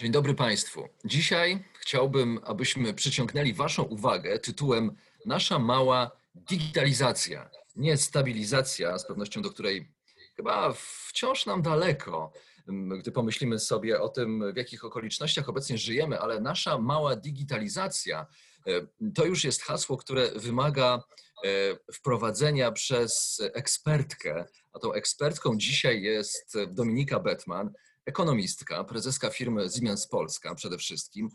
Dzień dobry Państwu. Dzisiaj chciałbym, abyśmy przyciągnęli Waszą uwagę tytułem Nasza mała digitalizacja. Nie stabilizacja, z pewnością do której chyba wciąż nam daleko, gdy pomyślimy sobie o tym, w jakich okolicznościach obecnie żyjemy, ale nasza mała digitalizacja e, to już jest hasło, które wymaga e, wprowadzenia przez ekspertkę, a tą ekspertką dzisiaj jest Dominika Betman, ekonomistka, prezeska firmy Siemens Polska przede wszystkim,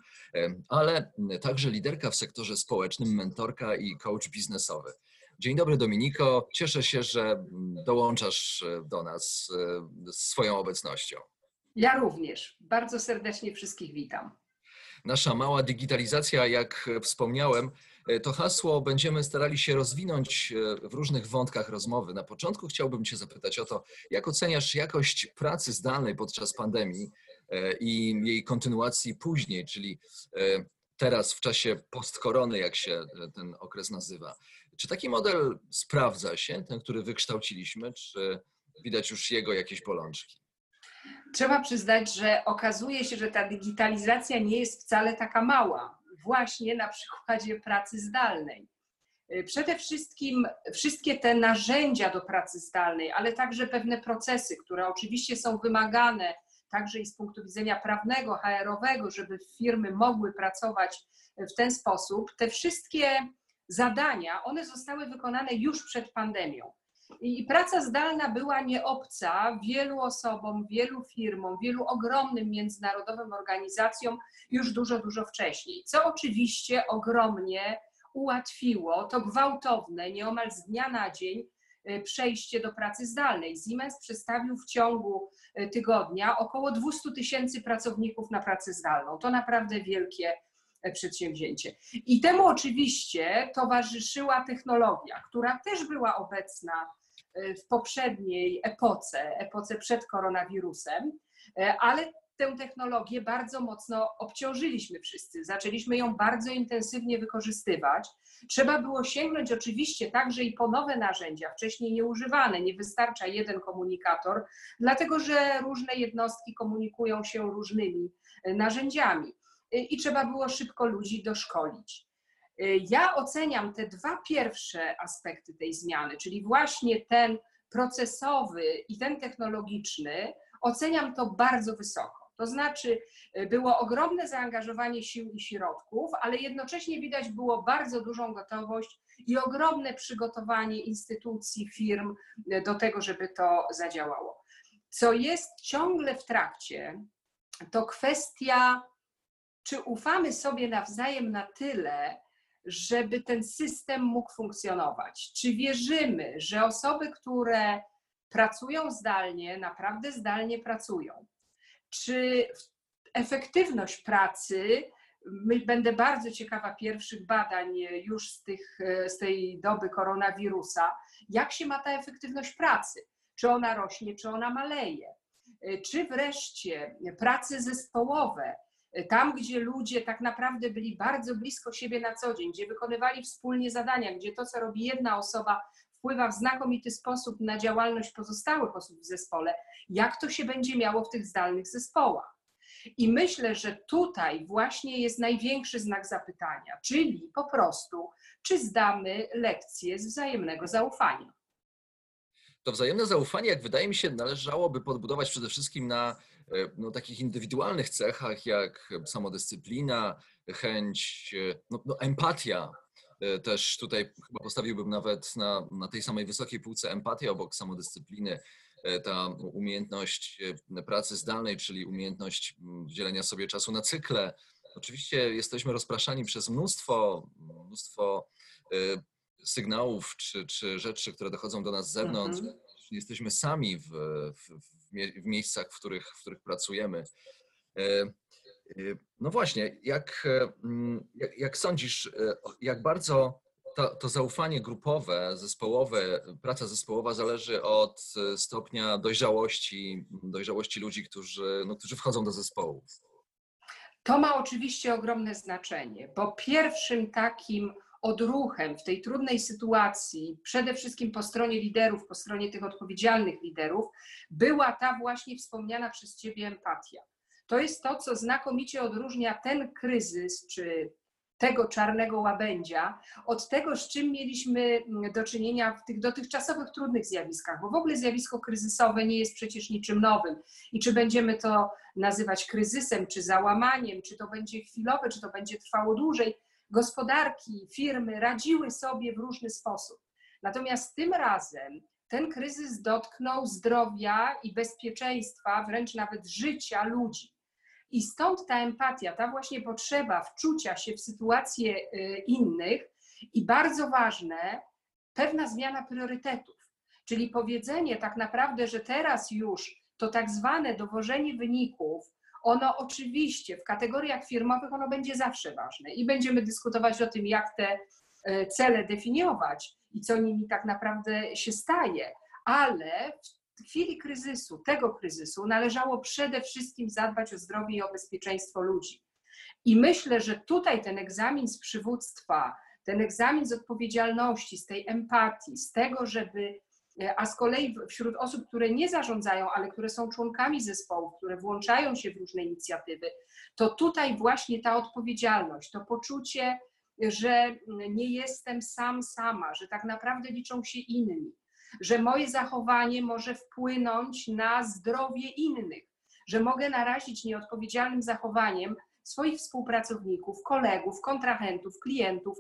ale także liderka w sektorze społecznym, mentorka i coach biznesowy. Dzień dobry Dominiko, cieszę się, że dołączasz e, do nas e, swoją obecnością. Ja również. Bardzo serdecznie wszystkich witam. Nasza mała digitalizacja, jak wspomniałem, to hasło będziemy starali się rozwinąć e, w różnych wątkach rozmowy. Na początku chciałbym Cię zapytać o to, jak oceniasz jakość pracy zdalnej podczas pandemii e, i jej kontynuacji później, czyli teraz w czasie postkorony, jak się ten okres nazywa. Czy taki model sprawdza się, ten, który wykształciliśmy, czy widać już jego jakieś bolączki? Trzeba przyznać, że okazuje się, że ta digitalizacja nie jest wcale taka mała właśnie na przykładzie pracy zdalnej. Y, przede wszystkim wszystkie te narzędzia do pracy zdalnej, ale także pewne procesy, które oczywiście są wymagane także i z punktu widzenia prawnego, HR-owego, żeby firmy mogły pracować w ten sposób, te wszystkie zadania, one zostały wykonane już przed pandemią. I praca zdalna była nieobca wielu osobom, wielu firmom, wielu ogromnym międzynarodowym organizacjom już dużo, dużo wcześniej, co oczywiście ogromnie ułatwiło to gwałtowne, nieomal z dnia na dzień y, przejście do pracy zdalnej. Siemens przedstawił w ciągu y, tygodnia około 200 tysięcy pracowników na pracę zdalną. To naprawdę wielkie przedsięwzięcie. I temu oczywiście towarzyszyła technologia, która też była obecna w poprzedniej epoce, epoce przed koronawirusem, ale tę technologię bardzo mocno obciążyliśmy wszyscy. Zaczęliśmy ją bardzo intensywnie wykorzystywać. Trzeba było sięgnąć oczywiście także i po nowe narzędzia, wcześniej nieużywane. Nie wystarcza jeden komunikator, dlatego że różne jednostki komunikują się różnymi e, narzędziami e, i trzeba było szybko ludzi doszkolić. E, ja oceniam te dwa pierwsze aspekty tej zmiany, czyli właśnie ten procesowy i ten technologiczny, oceniam to bardzo wysoko. To znaczy, e, było ogromne zaangażowanie sił i środków, ale jednocześnie widać było bardzo dużą gotowość i ogromne przygotowanie instytucji, firm do tego, żeby to zadziałało. Co jest ciągle w trakcie, to kwestia, czy ufamy sobie nawzajem na tyle, żeby ten system mógł funkcjonować. Czy wierzymy, że osoby, które pracują zdalnie, naprawdę zdalnie pracują? czy efektywność pracy, będę bardzo ciekawa pierwszych badań już z, tych, z tej doby koronawirusa, jak się ma ta efektywność pracy, czy ona rośnie, czy ona maleje, czy wreszcie prace zespołowe, tam, gdzie ludzie tak naprawdę byli bardzo blisko siebie na co dzień, gdzie wykonywali wspólnie zadania, gdzie to, co robi jedna osoba, wpływa w znakomity sposób na działalność pozostałych osób w zespole, jak to się będzie miało w tych zdalnych zespołach. I myślę, że tutaj właśnie jest największy znak zapytania, czyli po prostu, czy zdamy lekcję z wzajemnego zaufania. To wzajemne zaufanie, jak wydaje mi się, należałoby podbudować przede wszystkim na no, takich indywidualnych cechach, jak samodyscyplina, chęć, e, no, no, empatia, E, też tutaj chyba postawiłbym nawet na, na tej samej wysokiej półce empatię obok samodyscypliny. E, ta umiejętność e, pracy zdalnej, czyli umiejętność dzielenia sobie czasu na cykle. Oczywiście jesteśmy rozpraszani przez mnóstwo, mnóstwo sygnałów czy, czy rzeczy, które dochodzą do nas z zewnątrz. Mhm. Jesteśmy sami w, w, w mie- w miejscach, w których, w których pracujemy. E, e, No właśnie, jak, e, mm, jak, jak sądzisz, jak bardzo to, to zaufanie grupowe, zespołowe, praca zespołowa zależy od stopnia dojrzałości, dojrzałości ludzi, którzy, no, którzy wchodzą do zespołu? To ma oczywiście ogromne znaczenie, bo pierwszym takim odruchem w tej trudnej sytuacji, przede wszystkim po stronie liderów, po stronie tych odpowiedzialnych liderów, była ta właśnie wspomniana przez Ciebie empatia. To jest to, co znakomicie odróżnia ten kryzys, czy tego czarnego łabędzia, od tego, z czym mieliśmy do czynienia w tych dotychczasowych trudnych zjawiskach, bo w ogóle zjawisko kryzysowe nie jest przecież niczym nowym. I czy będziemy to nazywać kryzysem, czy załamaniem, czy to będzie chwilowe, czy to będzie trwało dłużej, gospodarki, firmy radziły sobie w różny sposób. Natomiast tym razem ten kryzys dotknął zdrowia i bezpieczeństwa, wręcz nawet życia ludzi. I stąd ta empatia, ta właśnie potrzeba wczucia się w sytuacje y, innych i bardzo ważne, pewna zmiana priorytetów. Czyli powiedzenie tak naprawdę, że teraz już to tak zwane dowożenie wyników, ono oczywiście w kategoriach firmowych ono będzie zawsze ważne i będziemy dyskutować o tym, jak te e, cele definiować i co nimi tak naprawdę się staje, ale w chwili kryzysu, tego kryzysu, należało przede wszystkim zadbać o zdrowie i o bezpieczeństwo ludzi. I myślę, że tutaj ten egzamin z przywództwa, ten egzamin z odpowiedzialności, z tej empatii, z tego, żeby a z kolei wśród osób, które nie zarządzają, ale które są członkami zespołów, które włączają się w różne inicjatywy, to tutaj właśnie ta odpowiedzialność, to poczucie, że nie jestem sam, sama, że tak naprawdę liczą się inni, że moje zachowanie może wpłynąć na zdrowie innych, że mogę narazić nieodpowiedzialnym zachowaniem swoich współpracowników, kolegów, kontrahentów, klientów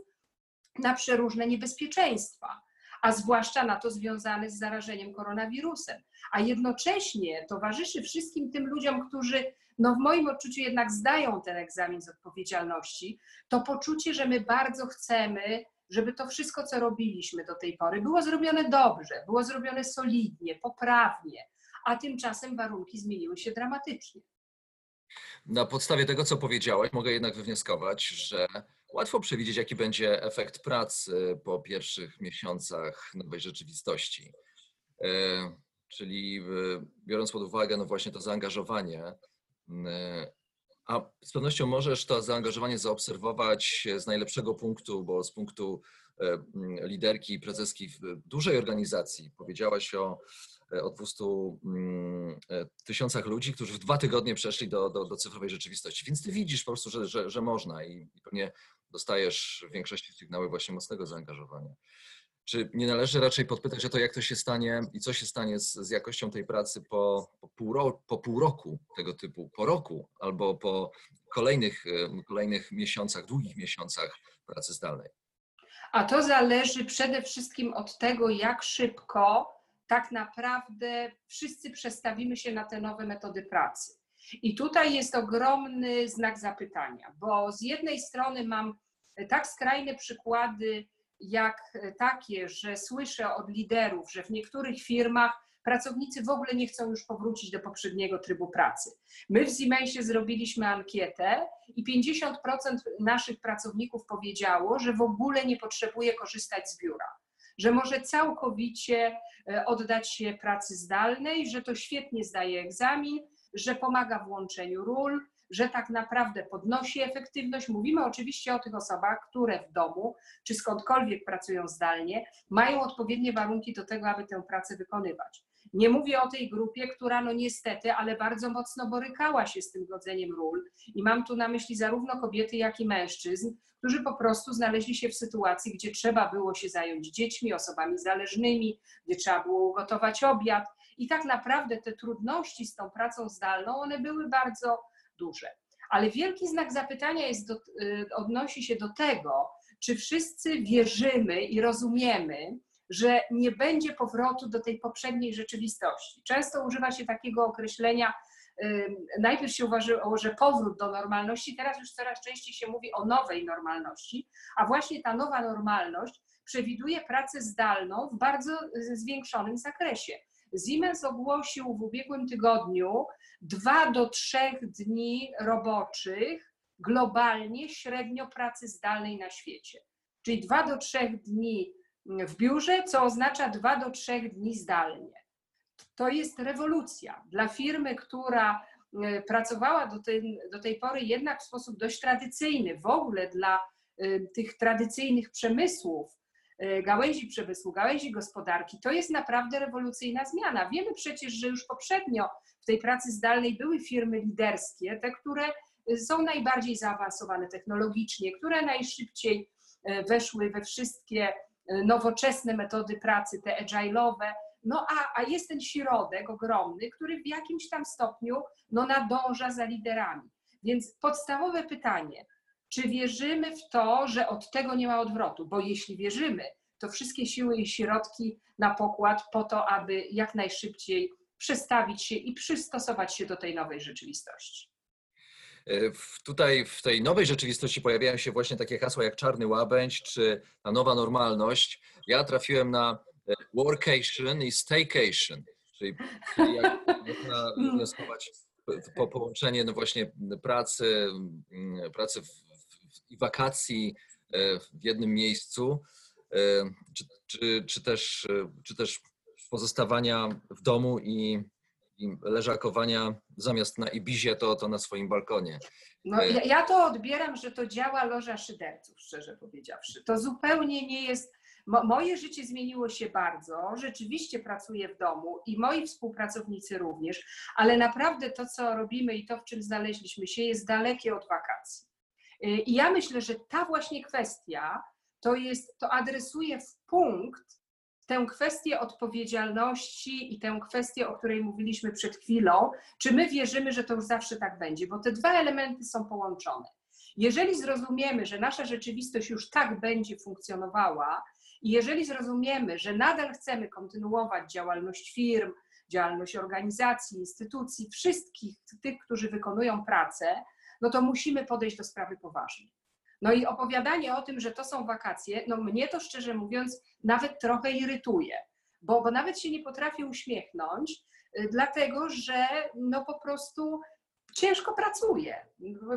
na przeróżne niebezpieczeństwa a zwłaszcza na to związane z zarażeniem koronawirusem. A jednocześnie towarzyszy wszystkim tym ludziom, którzy no w moim odczuciu jednak zdają ten egzamin z odpowiedzialności, to poczucie, że my bardzo chcemy, żeby to wszystko, co robiliśmy do tej pory, było zrobione dobrze, było zrobione solidnie, poprawnie, a tymczasem warunki zmieniły się dramatycznie. Na podstawie tego, co powiedziałeś, mogę jednak wywnioskować, że łatwo przewidzieć, jaki będzie efekt pracy po pierwszych miesiącach nowej rzeczywistości. E, czyli biorąc pod uwagę no właśnie to zaangażowanie, a z pewnością możesz to zaangażowanie zaobserwować z najlepszego punktu, bo z punktu e, liderki i prezeski w dużej organizacji. Powiedziałaś o E, o 200 mm, e, tysiącach ludzi, którzy w dwa tygodnie przeszli do, do, do cyfrowej rzeczywistości. Więc ty widzisz po prostu, że, że, że można i pewnie dostajesz w większości sygnały właśnie mocnego zaangażowania. Czy nie należy raczej podpytać o to, jak to się stanie i co się stanie z, z jakością tej pracy po, po, pół ro, po pół roku tego typu, po roku albo po kolejnych, kolejnych miesiącach, długich miesiącach pracy zdalnej? A to zależy przede wszystkim od tego, jak szybko tak naprawdę wszyscy przestawimy się na te nowe metody pracy. I tutaj jest ogromny znak zapytania, bo z jednej strony mam tak skrajne przykłady, jak takie, że słyszę od liderów, że w niektórych firmach pracownicy w ogóle nie chcą już powrócić do poprzedniego trybu pracy. My w Siemensie zrobiliśmy ankietę i 50% naszych pracowników powiedziało, że w ogóle nie potrzebuje korzystać z biura że może całkowicie e, oddać się pracy zdalnej, że to świetnie zdaje egzamin, że pomaga w łączeniu ról, że tak naprawdę podnosi efektywność. Mówimy oczywiście o tych osobach, które w domu czy skądkolwiek pracują zdalnie, mają odpowiednie warunki do tego, aby tę pracę wykonywać. Nie mówię o tej grupie, która no niestety, ale bardzo mocno borykała się z tym godzeniem ról i mam tu na myśli zarówno kobiety, jak i mężczyzn, którzy po prostu znaleźli się w sytuacji, gdzie trzeba było się zająć dziećmi, osobami zależnymi, gdzie trzeba było ugotować obiad i tak naprawdę te trudności z tą pracą zdalną, one były bardzo duże. Ale wielki znak zapytania jest do, y, odnosi się do tego, czy wszyscy wierzymy i rozumiemy, że nie będzie powrotu do tej poprzedniej rzeczywistości. Często używa się takiego określenia, najpierw się uważało, że powrót do normalności, teraz już coraz częściej się mówi o nowej normalności, a właśnie ta nowa normalność przewiduje pracę zdalną w bardzo zwiększonym zakresie. Siemens ogłosił w ubiegłym tygodniu dwa do trzech dni roboczych globalnie średnio pracy zdalnej na świecie. Czyli dwa do trzech dni w biurze, co oznacza dwa do trzech dni zdalnie. To jest rewolucja dla firmy, która e, pracowała do tej, do tej pory jednak w sposób dość tradycyjny, w ogóle dla e, tych tradycyjnych przemysłów, gałęzi przemysłu, gałęzi gospodarki, to jest naprawdę rewolucyjna zmiana. Wiemy przecież, że już poprzednio w tej pracy zdalnej były firmy liderskie, te, które są najbardziej zaawansowane technologicznie, które najszybciej weszły we wszystkie nowoczesne metody pracy, te agile'owe, no a, a jest ten środek ogromny, który w jakimś tam stopniu no, nadąża za liderami. Więc podstawowe pytanie, czy wierzymy w to, że od tego nie ma odwrotu? Bo jeśli wierzymy, to wszystkie siły i środki na pokład po to, aby jak najszybciej przestawić się i przystosować się do tej nowej rzeczywistości. E, tutaj w tej nowej rzeczywistości pojawiają się właśnie takie hasła jak czarny łabędź czy ta nowa normalność. Ja trafiłem na e, workation i staycation, czyli, jak można wnioskować po połączenie no właśnie pracy, mm, pracy w, i wakacji e, w jednym miejscu, czy, czy, czy, też, czy też pozostawania w domu i leżakowania zamiast na Ibizie, to, to na swoim balkonie. No, ja, ja to odbieram, że to działa loża szyderców, szczerze powiedziawszy. To zupełnie nie jest. Mo, moje życie zmieniło się bardzo. Rzeczywiście pracuję w domu i moi współpracownicy również, ale naprawdę to, co robimy i to, w czym znaleźliśmy się, jest dalekie od wakacji. Y, I ja myślę, że ta właśnie kwestia to jest, to adresuje w punkt tę kwestię odpowiedzialności i tę kwestię, o której mówiliśmy przed chwilą, czy my wierzymy, że to już zawsze tak będzie, bo te dwa elementy są połączone. Jeżeli zrozumiemy, że nasza rzeczywistość już tak będzie funkcjonowała, i jeżeli zrozumiemy, że nadal chcemy kontynuować działalność firm, działalność organizacji, instytucji, wszystkich tych, którzy wykonują pracę, no to musimy podejść do sprawy poważnie. No i opowiadanie o tym, że to są wakacje, no mnie to szczerze mówiąc nawet trochę irytuje, bo, bo nawet się nie potrafię uśmiechnąć, y, dlatego że no po prostu ciężko pracuję.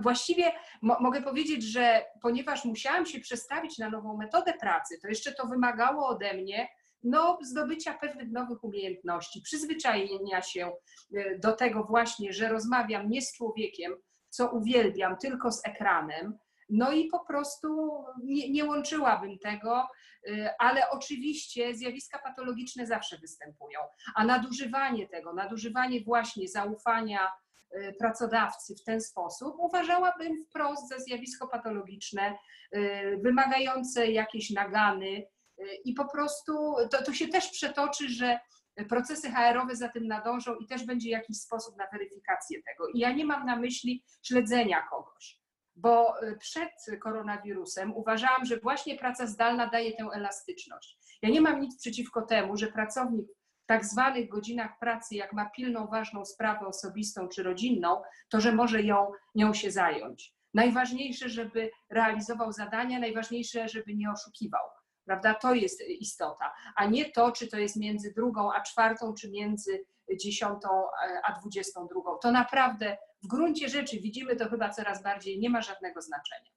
Właściwie mo mogę powiedzieć, że ponieważ musiałam się przestawić na nową metodę pracy, to jeszcze to wymagało ode mnie no, zdobycia pewnych nowych umiejętności, przyzwyczajenia się y, do tego właśnie, że rozmawiam nie z człowiekiem, co uwielbiam, tylko z ekranem, no i po prostu nie, nie łączyłabym tego, y, ale oczywiście zjawiska patologiczne zawsze występują, a nadużywanie tego, nadużywanie właśnie zaufania y, pracodawcy w ten sposób uważałabym wprost za zjawisko patologiczne, y, wymagające jakieś nagany i po prostu to, to się też przetoczy, że procesy HR-owe za tym nadążą i też będzie jakiś sposób na weryfikację tego. I ja nie mam na myśli śledzenia kogoś bo y, przed koronawirusem uważałam, że właśnie praca zdalna daje tę elastyczność. Ja nie mam nic przeciwko temu, że pracownik w tak zwanych godzinach pracy, jak ma pilną, ważną sprawę osobistą czy rodzinną, to że może ją, nią się zająć. Najważniejsze, żeby realizował zadania, najważniejsze, żeby nie oszukiwał. Prawda? To jest istota, a nie to, czy to jest między drugą a czwartą, czy między dziesiątą e, a dwudziestą drugą. To naprawdę w gruncie rzeczy widzimy to chyba coraz bardziej, nie ma żadnego znaczenia.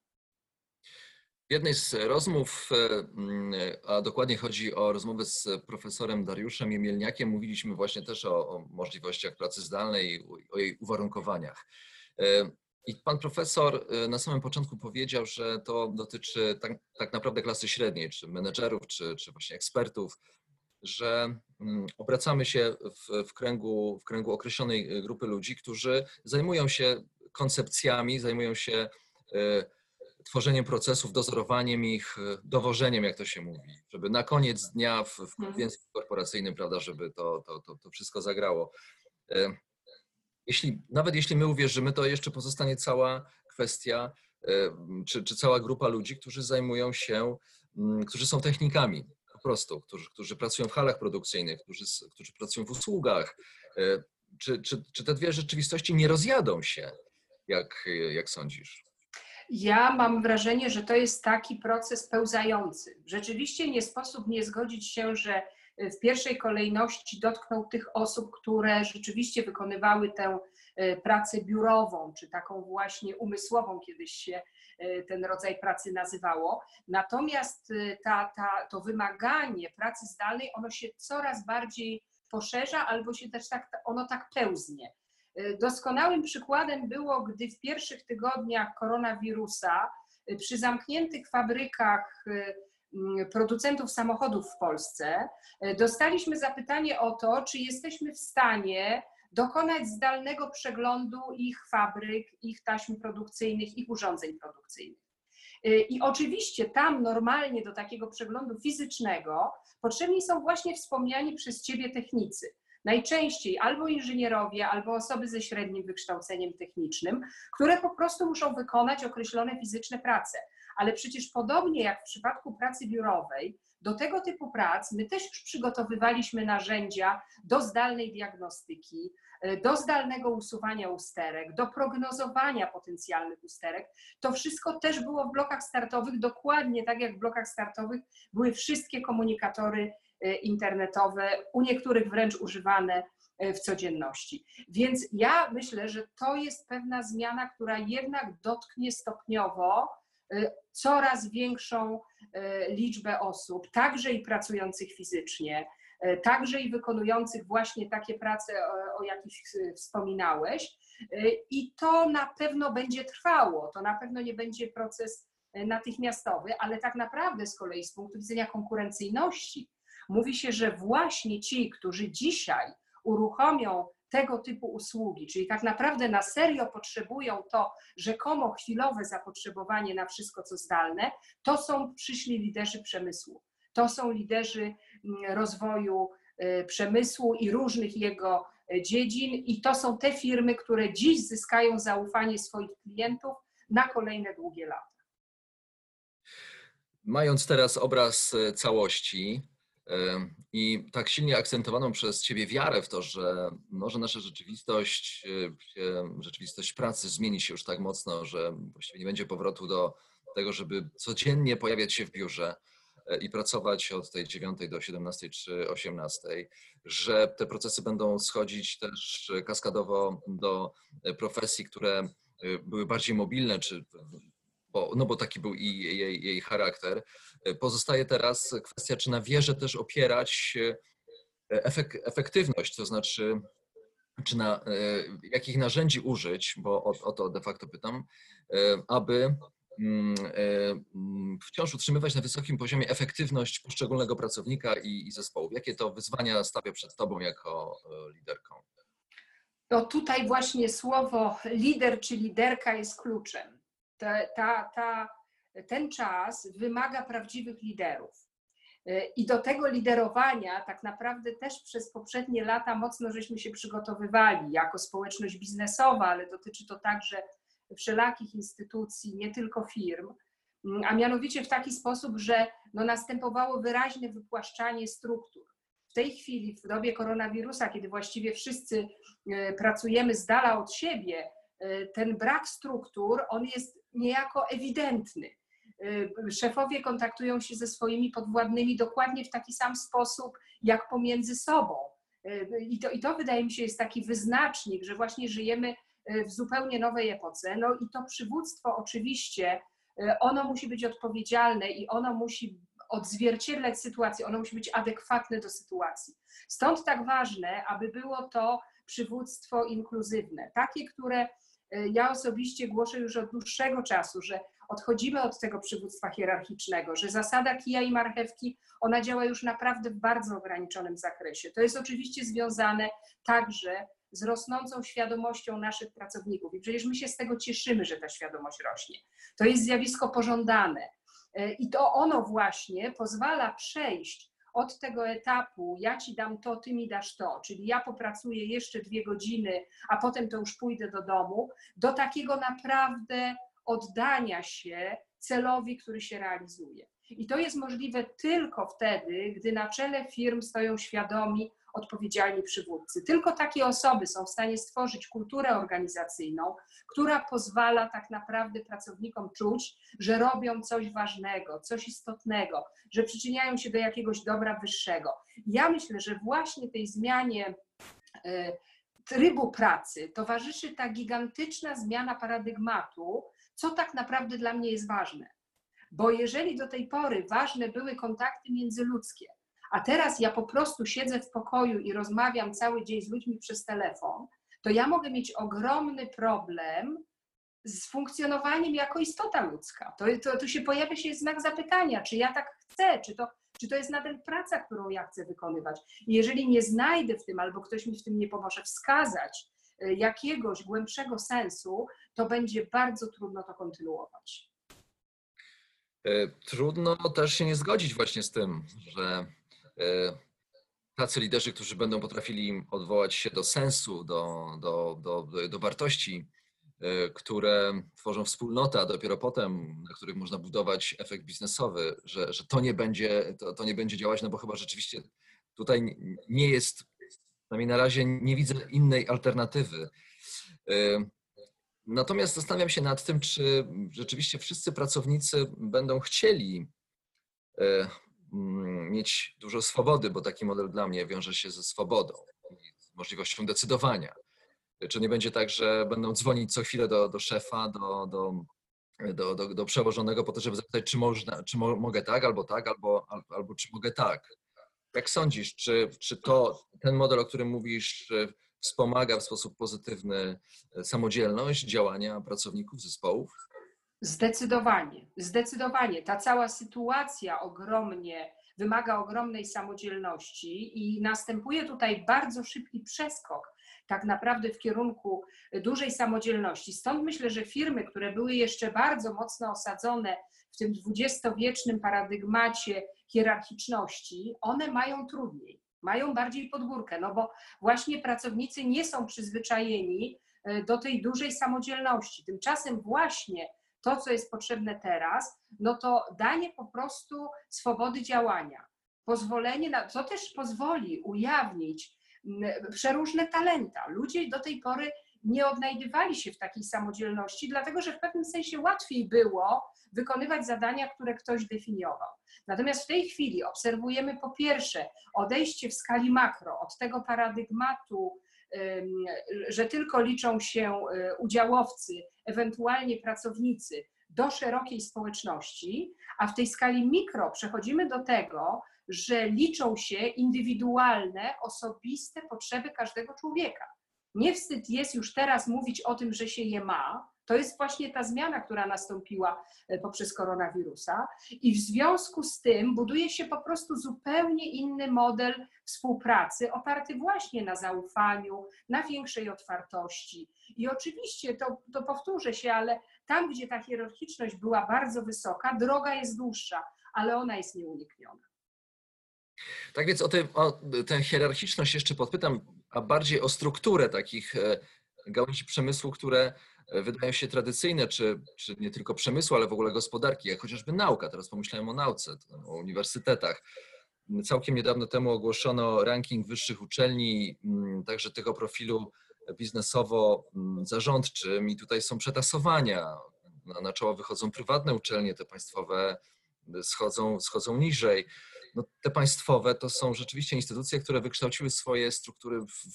W jednej z rozmów, e, mm, a dokładnie chodzi o rozmowę z profesorem Dariuszem Jemielniakiem, mówiliśmy właśnie też o, o możliwościach pracy zdalnej o jej uwarunkowaniach. I pan profesor e, na samym początku powiedział, że to dotyczy tak, tak naprawdę klasy średniej, czy menedżerów, czy, czy właśnie ekspertów, że mm, obracamy się w, w, kręgu, w kręgu określonej grupy ludzi, którzy zajmują się koncepcjami, zajmują się e, tworzeniem procesów, dozorowaniem ich, dowożeniem, jak to się mówi, żeby na koniec dnia w, w mhm. języku korporacyjnym, prawda, żeby to, to, to, to wszystko zagrało. Jeśli, nawet jeśli my uwierzymy, to jeszcze pozostanie cała kwestia, e, czy, czy cała grupa ludzi, którzy zajmują się, mm, którzy są technikami, prostu, którzy, którzy pracują w halach produkcyjnych, którzy, którzy pracują w usługach. E, czy, czy, czy te dwie rzeczywistości nie rozjadą się, jak, jak sądzisz? Ja mam wrażenie, że to jest taki proces pełzający. Rzeczywiście nie sposób nie zgodzić się, że w pierwszej kolejności dotknął tych osób, które rzeczywiście wykonywały tę e, pracę biurową, czy taką właśnie umysłową, kiedyś się e, ten rodzaj pracy nazywało. Natomiast e, ta, ta, to wymaganie pracy zdalnej, ono się coraz bardziej poszerza, albo się też tak, ono tak pełznie. Doskonałym przykładem było, gdy w pierwszych tygodniach koronawirusa przy zamkniętych fabrykach producentów samochodów w Polsce, e, dostaliśmy zapytanie o to, czy jesteśmy w stanie dokonać zdalnego przeglądu ich fabryk, ich taśm produkcyjnych, ich urządzeń produkcyjnych. E, I oczywiście tam normalnie do takiego przeglądu fizycznego potrzebni są właśnie wspomniani przez Ciebie technicy. Najczęściej albo inżynierowie, albo osoby ze średnim wykształceniem technicznym, które po prostu muszą wykonać określone fizyczne prace ale przecież podobnie jak w przypadku pracy biurowej, do tego typu prac my też już przygotowywaliśmy narzędzia do zdalnej diagnostyki, do zdalnego usuwania usterek, do prognozowania potencjalnych usterek. To wszystko też było w blokach startowych, dokładnie tak jak w blokach startowych były wszystkie komunikatory e, internetowe, u niektórych wręcz używane e, w codzienności. Więc ja myślę, że to jest pewna zmiana, która jednak dotknie stopniowo coraz większą y, liczbę osób, także i pracujących fizycznie, y, także i wykonujących właśnie takie prace, o jakich wspominałeś. I to na pewno będzie trwało, to na pewno nie będzie proces natychmiastowy, ale tak naprawdę z kolei z punktu widzenia konkurencyjności mówi się, że właśnie ci, którzy dzisiaj uruchomią tego typu usługi, czyli tak naprawdę na serio potrzebują to rzekomo chwilowe zapotrzebowanie na wszystko, co zdalne, to są przyszli liderzy przemysłu. To są liderzy mm, rozwoju y, przemysłu i różnych jego y, dziedzin, i to są te firmy, które dziś zyskają zaufanie swoich klientów na kolejne długie lata. Mając teraz obraz y, całości, i tak silnie akcentowaną przez Ciebie wiarę w to, że może nasza rzeczywistość, e, rzeczywistość pracy zmieni się już tak mocno, że właściwie nie będzie powrotu do tego, żeby codziennie pojawiać się w biurze e, i pracować od tej 9 do 17 czy 18, że te procesy będą schodzić też kaskadowo do profesji, które e, były bardziej mobilne, czy bo, no bo taki był i jej, jej charakter. Pozostaje teraz kwestia, czy na wierze też opierać e, efek, efektywność, to znaczy, czy na e, jakich narzędzi użyć, bo o, o to de facto pytam, e, aby mm, mm, wciąż utrzymywać na wysokim poziomie efektywność poszczególnego pracownika i, i zespołu. Jakie to wyzwania stawia przed Tobą jako liderką? No tutaj właśnie słowo lider czy liderka jest kluczem ta, ta, ta, ten czas wymaga prawdziwych liderów. E, I do tego liderowania tak naprawdę też przez poprzednie lata mocno żeśmy się przygotowywali jako społeczność biznesowa, ale dotyczy to także wszelakich instytucji, nie tylko firm, mm, a mianowicie w taki sposób, że no następowało wyraźne wypłaszczanie struktur. W tej chwili, w dobie koronawirusa, kiedy właściwie wszyscy e, pracujemy z dala od siebie, e, ten brak struktur, on jest niejako ewidentny. Y, szefowie kontaktują się ze swoimi podwładnymi dokładnie w taki sam sposób, jak pomiędzy sobą. Y, I to, I to wydaje mi się jest taki wyznacznik, że właśnie żyjemy y, w zupełnie nowej epoce. No i to przywództwo oczywiście, ono musi być odpowiedzialne i ono musi odzwierciedlać sytuację, ono musi być adekwatne do sytuacji. Stąd tak ważne, aby było to przywództwo inkluzywne, takie, które ja osobiście głoszę już od dłuższego czasu, że odchodzimy od tego przywództwa hierarchicznego, że zasada kija i marchewki, ona działa już naprawdę w bardzo ograniczonym zakresie. To jest oczywiście związane także z rosnącą świadomością naszych pracowników. I przecież my się z tego cieszymy, że ta świadomość rośnie. To jest zjawisko pożądane. E, I to ono właśnie pozwala przejść od tego etapu, ja ci dam to, ty mi dasz to, czyli ja popracuję jeszcze dwie godziny, a potem to już pójdę do domu, do takiego naprawdę oddania się celowi, który się realizuje. I to jest możliwe tylko wtedy, gdy na czele firm stoją świadomi, odpowiedzialni przywódcy. Tylko takie osoby są w stanie stworzyć kulturę organizacyjną, która pozwala tak naprawdę pracownikom czuć, że robią coś ważnego, coś istotnego, że przyczyniają się do jakiegoś dobra wyższego. Ja myślę, że właśnie tej zmianie e, trybu pracy towarzyszy ta gigantyczna zmiana paradygmatu, co tak naprawdę dla mnie jest ważne. Bo jeżeli do tej pory ważne były kontakty międzyludzkie, a teraz ja po prostu siedzę w pokoju i rozmawiam cały dzień z ludźmi przez telefon, to ja mogę mieć ogromny problem z funkcjonowaniem jako istota ludzka. To, to, tu się pojawia się znak zapytania, czy ja tak chcę, czy to, czy to jest nadal praca, którą ja chcę wykonywać. I jeżeli nie znajdę w tym, albo ktoś mi w tym nie pomoże wskazać y, jakiegoś głębszego sensu, to będzie bardzo trudno to kontynuować. E, trudno też się nie zgodzić właśnie z tym, że e, tacy liderzy, którzy będą potrafili odwołać się do sensu, do, do, do, do wartości, e, które tworzą wspólnotę, a dopiero potem, na których można budować efekt biznesowy, że, że to, nie będzie, to, to nie będzie działać, no bo chyba rzeczywiście tutaj nie jest, przynajmniej na razie nie widzę innej alternatywy. Natomiast zastanawiam się nad tym, czy rzeczywiście wszyscy pracownicy będą chcieli e, mieć dużo swobody, bo taki model dla mnie wiąże się ze swobodą, z możliwością decydowania. Czy nie będzie tak, że będą dzwonić co chwilę do, do szefa, do, do, do, do, do przełożonego po to, żeby zapytać, czy, można, czy mo, mogę tak, albo tak, albo, albo, albo czy mogę tak. Jak sądzisz, czy, czy to ten model, o którym mówisz, wspomaga w sposób pozytywny e, samodzielność działania pracowników zespołów? Zdecydowanie, zdecydowanie. Ta cała sytuacja ogromnie wymaga ogromnej samodzielności i następuje tutaj bardzo szybki przeskok tak naprawdę w kierunku dużej samodzielności. Stąd myślę, że firmy, które były jeszcze bardzo mocno osadzone w tym dwudziestowiecznym paradygmacie hierarchiczności, one mają trudniej mają bardziej pod górkę, no bo właśnie pracownicy nie są przyzwyczajeni e, do tej dużej samodzielności. Tymczasem właśnie to, co jest potrzebne teraz, no to danie po prostu swobody działania, pozwolenie na, co też pozwoli ujawnić przeróżne talenta. Ludzie do tej pory nie odnajdywali się w takiej samodzielności, dlatego że w pewnym sensie łatwiej było wykonywać zadania, które ktoś definiował. Natomiast w tej chwili obserwujemy po pierwsze odejście w skali makro od tego paradygmatu, że tylko liczą się y, udziałowcy, ewentualnie pracownicy, do szerokiej społeczności, a w tej skali mikro przechodzimy do tego, że liczą się indywidualne, osobiste potrzeby każdego człowieka. Nie wstyd jest już teraz mówić o tym, że się je ma. To jest właśnie ta zmiana, która nastąpiła e, poprzez koronawirusa, i w związku z tym buduje się po prostu zupełnie inny model współpracy, oparty właśnie na zaufaniu, na większej otwartości. I oczywiście to, to powtórzę się, ale tam, gdzie ta hierarchiczność była bardzo wysoka, droga jest dłuższa, ale ona jest nieunikniona. Tak więc o, te, o tę hierarchiczność jeszcze podpytam, a bardziej o strukturę takich e, gałęzi przemysłu, które wydają się tradycyjne, czy, czy nie tylko przemysłu, ale w ogóle gospodarki, jak chociażby nauka. Teraz pomyślałem o nauce, o uniwersytetach. Całkiem niedawno temu ogłoszono ranking wyższych uczelni, mm, także tego profilu biznesowo-zarządczym i tutaj są przetasowania. Na, na czoło wychodzą prywatne uczelnie, te państwowe schodzą, schodzą niżej no, te państwowe to są rzeczywiście instytucje, które wykształciły swoje struktury w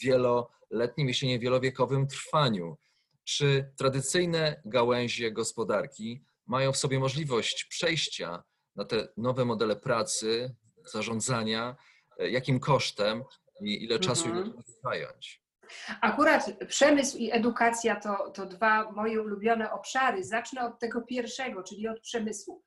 wieloletnim, jeśli nie wielowiekowym trwaniu. Czy tradycyjne gałęzie gospodarki mają w sobie możliwość przejścia na te nowe modele pracy, zarządzania, jakim kosztem i ile czasu mhm. ile zająć? Akurat przemysł i edukacja to, to dwa moje ulubione obszary. Zacznę od tego pierwszego, czyli od przemysłu.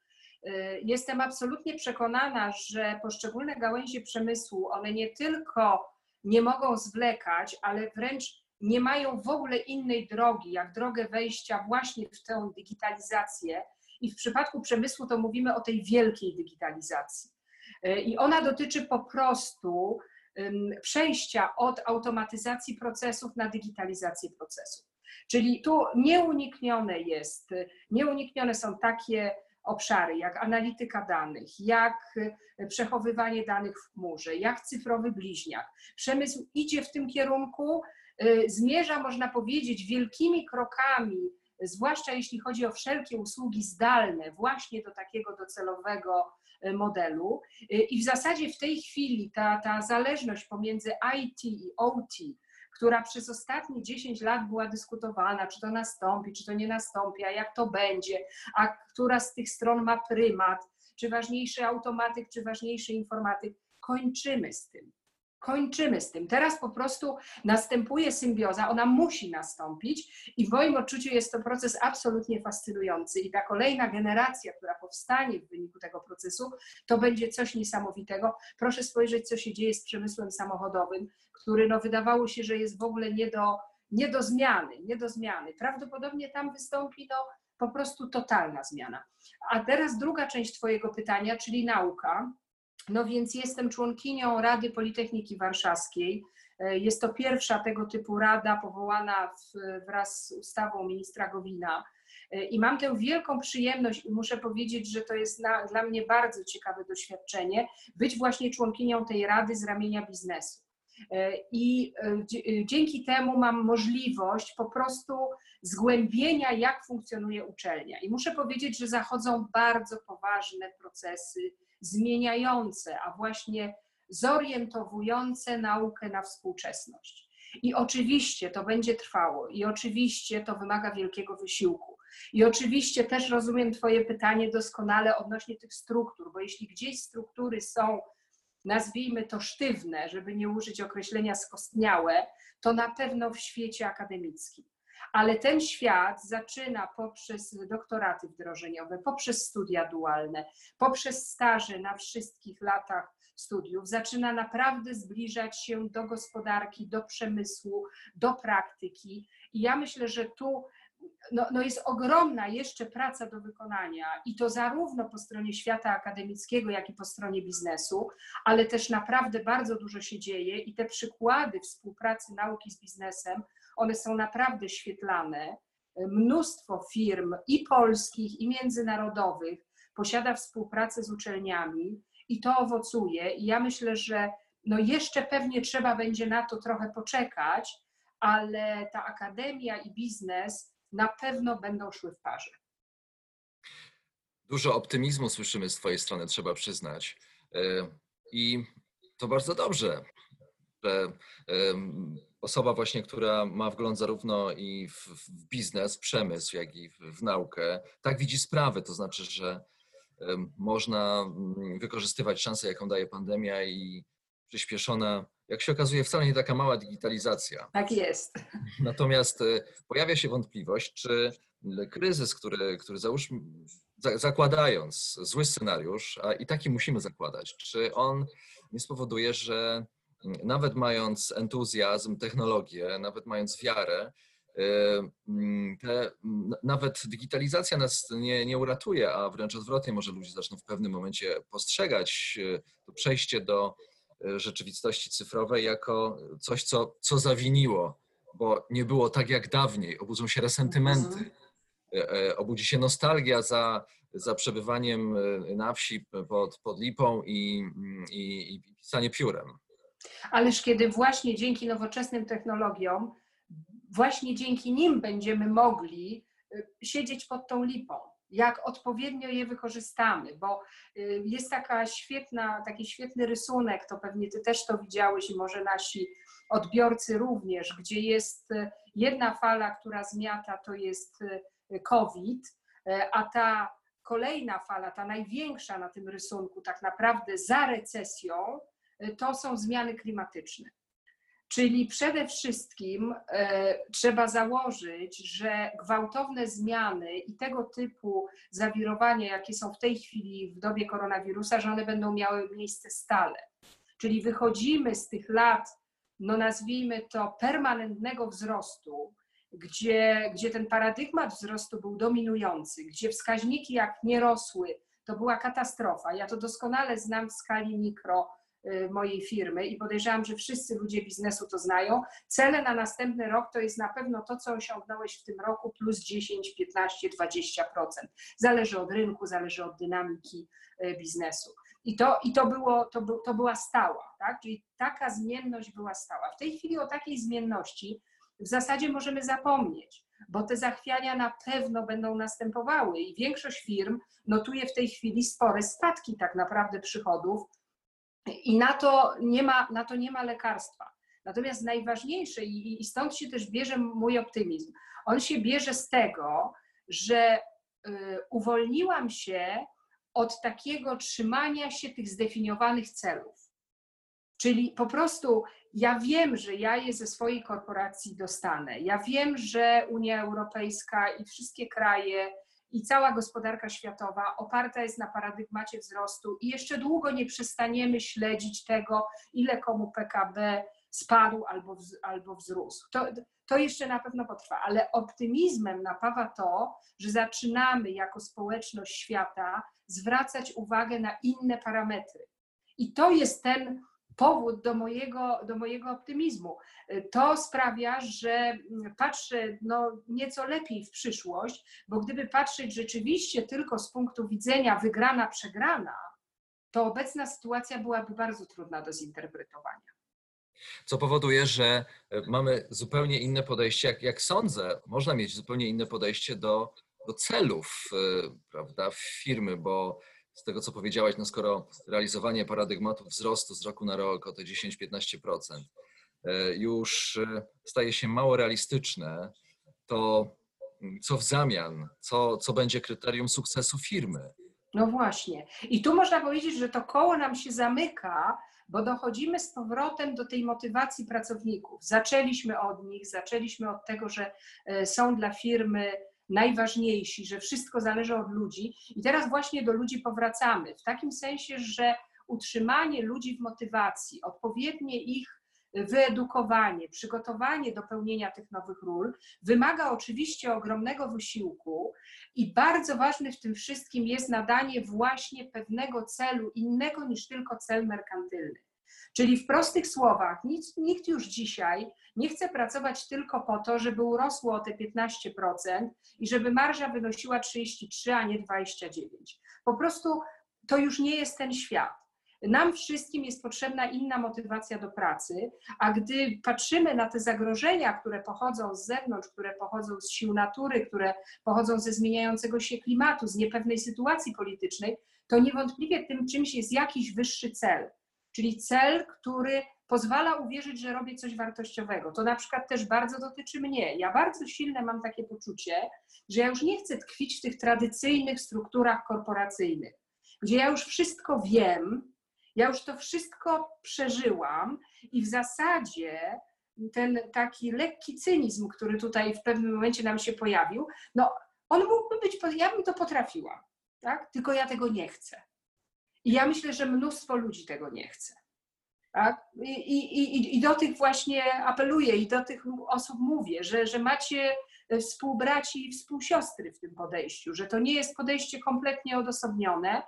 Y, jestem absolutnie przekonana, że poszczególne gałęzie przemysłu, one nie tylko nie mogą zwlekać, ale wręcz nie mają w ogóle innej drogi, jak drogę wejścia właśnie w tę digitalizację. I w przypadku przemysłu to mówimy o tej wielkiej digitalizacji. Y, I ona dotyczy po prostu przejścia od automatyzacji procesów na digitalizację procesów. Czyli tu nieuniknione jest, nieuniknione są takie obszary, jak analityka danych, jak przechowywanie danych w chmurze, jak cyfrowy bliźniak. Przemysł idzie w tym kierunku, zmierza, można powiedzieć, wielkimi krokami, zwłaszcza jeśli chodzi o wszelkie usługi zdalne, właśnie do takiego docelowego modelu. I w zasadzie w tej chwili ta, ta zależność pomiędzy IT i OT, która przez ostatnie 10 lat była dyskutowana, czy to nastąpi, czy to nie nastąpi, a jak to będzie, a która z tych stron ma prymat, czy ważniejszy automatyk, czy ważniejszy informatyk, kończymy z tym kończymy z tym. Teraz po prostu następuje symbioza, ona musi nastąpić i w moim odczuciu jest to proces absolutnie fascynujący i ta kolejna generacja, która powstanie w wyniku tego procesu, to będzie coś niesamowitego. Proszę spojrzeć, co się dzieje z przemysłem samochodowym, który no, wydawało się, że jest w ogóle nie do, nie do zmiany, nie do zmiany. Prawdopodobnie tam wystąpi no, po prostu totalna zmiana. A teraz druga część Twojego pytania, czyli nauka. No więc jestem członkinią Rady Politechniki Warszawskiej. E, jest to pierwsza tego typu rada powołana w, wraz z ustawą ministra Gowina. E, I mam tę wielką przyjemność i muszę powiedzieć, że to jest na, dla mnie bardzo ciekawe doświadczenie, być właśnie członkinią tej rady z ramienia biznesu. E, I dzięki temu mam możliwość po prostu zgłębienia, jak funkcjonuje uczelnia. I muszę powiedzieć, że zachodzą bardzo poważne procesy zmieniające, a właśnie zorientowujące naukę na współczesność. I oczywiście to będzie trwało, i oczywiście to wymaga wielkiego wysiłku. I oczywiście też rozumiem Twoje pytanie doskonale odnośnie tych struktur, bo jeśli gdzieś struktury są, nazwijmy to sztywne, żeby nie użyć określenia skostniałe, to na pewno w świecie akademickim ale ten świat zaczyna poprzez doktoraty wdrożeniowe, poprzez studia dualne, poprzez staże na wszystkich latach studiów, zaczyna naprawdę zbliżać się do gospodarki, do przemysłu, do praktyki. I ja myślę, że tu no, no jest ogromna jeszcze praca do wykonania i to zarówno po stronie świata akademickiego, jak i po stronie biznesu, ale też naprawdę bardzo dużo się dzieje i te przykłady współpracy nauki z biznesem one są naprawdę świetlane. Mnóstwo firm i polskich, i międzynarodowych posiada współpracę z uczelniami i to owocuje. I ja myślę, że no jeszcze pewnie trzeba będzie na to trochę poczekać, ale ta akademia i biznes na pewno będą szły w parze. Dużo optymizmu słyszymy z Twojej strony, trzeba przyznać. E, I to bardzo dobrze, że osoba właśnie, która ma wgląd zarówno i w, w biznes, przemysł, jak i w, w, naukę, tak widzi sprawy. To znaczy, że można mm, wykorzystywać szansę, jaką daje pandemia i przyspieszona, jak się okazuje, wcale nie taka mała digitalizacja. Tak jest. Natomiast e, pojawia się wątpliwość, czy kryzys, który, który załóżmy, zakładając zły scenariusz, a i taki musimy zakładać, czy on nie spowoduje, że nawet mając entuzjazm, technologię, nawet mając wiarę, e, mm, te, nawet digitalizacja nas nie, nie uratuje, a wręcz odwrotnie, może ludzie zaczną w pewnym momencie postrzegać e, to przejście do e, rzeczywistości cyfrowej jako coś, co, co zawiniło, bo nie było tak jak dawniej. Obudzą się resentymenty, mhm. obudzi się nostalgia za, za przebywaniem na wsi pod, pod lipą i, i, i pisanie piórem. Ależ kiedy właśnie dzięki nowoczesnym technologiom, właśnie dzięki nim będziemy mogli y, siedzieć pod tą lipą, jak odpowiednio je wykorzystamy, bo y, jest taka świetna, taki świetny rysunek, to pewnie ty też to widziałeś i może nasi odbiorcy również, gdzie jest y, jedna fala, która zmiata, to jest COVID, a ta kolejna fala, ta największa na tym rysunku, tak naprawdę za recesją, to są zmiany klimatyczne. Czyli przede wszystkim e, trzeba założyć, że gwałtowne zmiany i tego typu zawirowania, jakie są w tej chwili w dobie koronawirusa, że one będą miały miejsce stale. Czyli wychodzimy z tych lat, no nazwijmy to, permanentnego wzrostu, gdzie, gdzie ten paradygmat wzrostu był dominujący, gdzie wskaźniki jak nie rosły, to była katastrofa. Ja to doskonale znam w skali mikro, y, mojej firmy i podejrzewam, że wszyscy ludzie biznesu to znają. Cele na następny rok to jest na pewno to, co osiągnąłeś w tym roku, plus 10, 15, 20%. Zależy od rynku, zależy od dynamiki y, biznesu. I to, i to, było, to, to była stała, tak? czyli taka zmienność była stała. W tej chwili o takiej zmienności w zasadzie możemy zapomnieć, bo te zachwiania na pewno będą następowały i większość firm notuje w tej chwili spore spadki tak naprawdę przychodów i na to nie ma, na to nie ma lekarstwa. Natomiast najważniejsze, i, i stąd się też bierze mój optymizm, on się bierze z tego, że y, uwolniłam się od takiego trzymania się tych zdefiniowanych celów. Czyli po prostu ja wiem, że ja je ze swojej korporacji dostanę. Ja wiem, że Unia Europejska i wszystkie kraje i cała gospodarka światowa oparta jest na paradygmacie wzrostu i jeszcze długo nie przestaniemy śledzić tego, ile komu PKB spadł albo, albo wzrósł. To, to jeszcze na pewno potrwa, ale optymizmem napawa to, że zaczynamy jako społeczność świata zwracać uwagę na inne parametry. I to jest ten powód do mojego, do mojego optymizmu. To sprawia, że patrzę no, nieco lepiej w przyszłość, bo gdyby patrzeć rzeczywiście tylko z punktu widzenia wygrana, przegrana, to obecna sytuacja byłaby bardzo trudna do zinterpretowania. Co powoduje, że mamy zupełnie inne podejście, jak, jak sądzę, można mieć zupełnie inne podejście do, do celów prawda, firmy, bo z tego, co powiedziałaś, no skoro realizowanie paradygmatu wzrostu z roku na rok o te 10-15% e, już e, staje się mało realistyczne, to mm, co w zamian, co, co będzie kryterium sukcesu firmy? No właśnie. I tu można powiedzieć, że to koło nam się zamyka, bo dochodzimy z powrotem do tej motywacji pracowników. Zaczęliśmy od nich, zaczęliśmy od tego, że e, są dla firmy najważniejsi, że wszystko zależy od ludzi. I teraz właśnie do ludzi powracamy, w takim sensie, że utrzymanie ludzi w motywacji, odpowiednie ich wyedukowanie, przygotowanie do pełnienia tych nowych ról wymaga oczywiście ogromnego wysiłku i bardzo ważne w tym wszystkim jest nadanie właśnie pewnego celu innego niż tylko cel merkantylny. Czyli w prostych słowach, nikt, nikt już dzisiaj nie chce pracować tylko po to, żeby urosło o te 15% i żeby marża wynosiła 33, a nie 29. Po prostu to już nie jest ten świat. Nam wszystkim jest potrzebna inna motywacja do pracy, a gdy patrzymy na te zagrożenia, które pochodzą z zewnątrz, które pochodzą z sił natury, które pochodzą ze zmieniającego się klimatu, z niepewnej sytuacji politycznej, to niewątpliwie tym czymś jest jakiś wyższy cel czyli cel, który pozwala uwierzyć, że robię coś wartościowego. To na przykład też bardzo dotyczy mnie. Ja bardzo silne mam takie poczucie, że ja już nie chcę tkwić w tych tradycyjnych strukturach korporacyjnych, gdzie ja już wszystko wiem, ja już to wszystko przeżyłam i w zasadzie ten taki lekki cynizm, który tutaj w pewnym momencie nam się pojawił, no on mógłby być, ja bym to potrafiła, tak? tylko ja tego nie chcę. I ja myślę, że mnóstwo ludzi tego nie chce. Tak? I, i, I do tych właśnie apeluję i do tych osób mówię, że, że macie współbraci i współsiostry w tym podejściu, że to nie jest podejście kompletnie odosobnione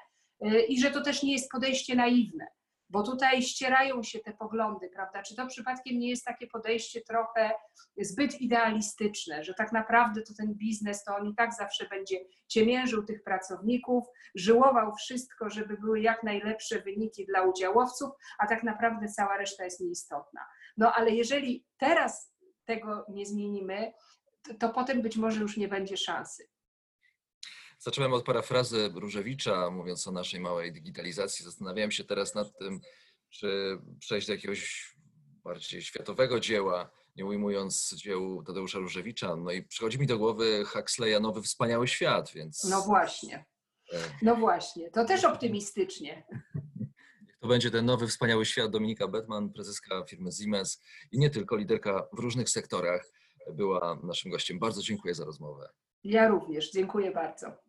y, i że to też nie jest podejście naiwne bo tutaj ścierają się te poglądy, prawda? Czy to przypadkiem nie jest takie podejście trochę zbyt idealistyczne, że tak naprawdę to ten biznes, to on i tak zawsze będzie ciemiężył tych pracowników, żyłował wszystko, żeby były jak najlepsze wyniki dla udziałowców, a tak naprawdę cała reszta jest nieistotna. No ale jeżeli teraz tego nie zmienimy, to, to potem być może już nie będzie szansy. Zacząłem od parafrazy Różewicza, mówiąc o naszej małej digitalizacji. Zastanawiałem się teraz nad tym, czy przejść do jakiegoś bardziej światowego dzieła, nie ujmując dzieł Tadeusza Różewicza. No i przychodzi mi do głowy Huxleya Nowy Wspaniały Świat, więc... No właśnie. E. No właśnie, to też optymistycznie. To będzie ten nowy wspaniały świat. Dominika Betman, prezeska firmy Siemens i nie tylko, liderka w różnych sektorach, była naszym gościem. Bardzo dziękuję za rozmowę. Ja również. Dziękuję bardzo.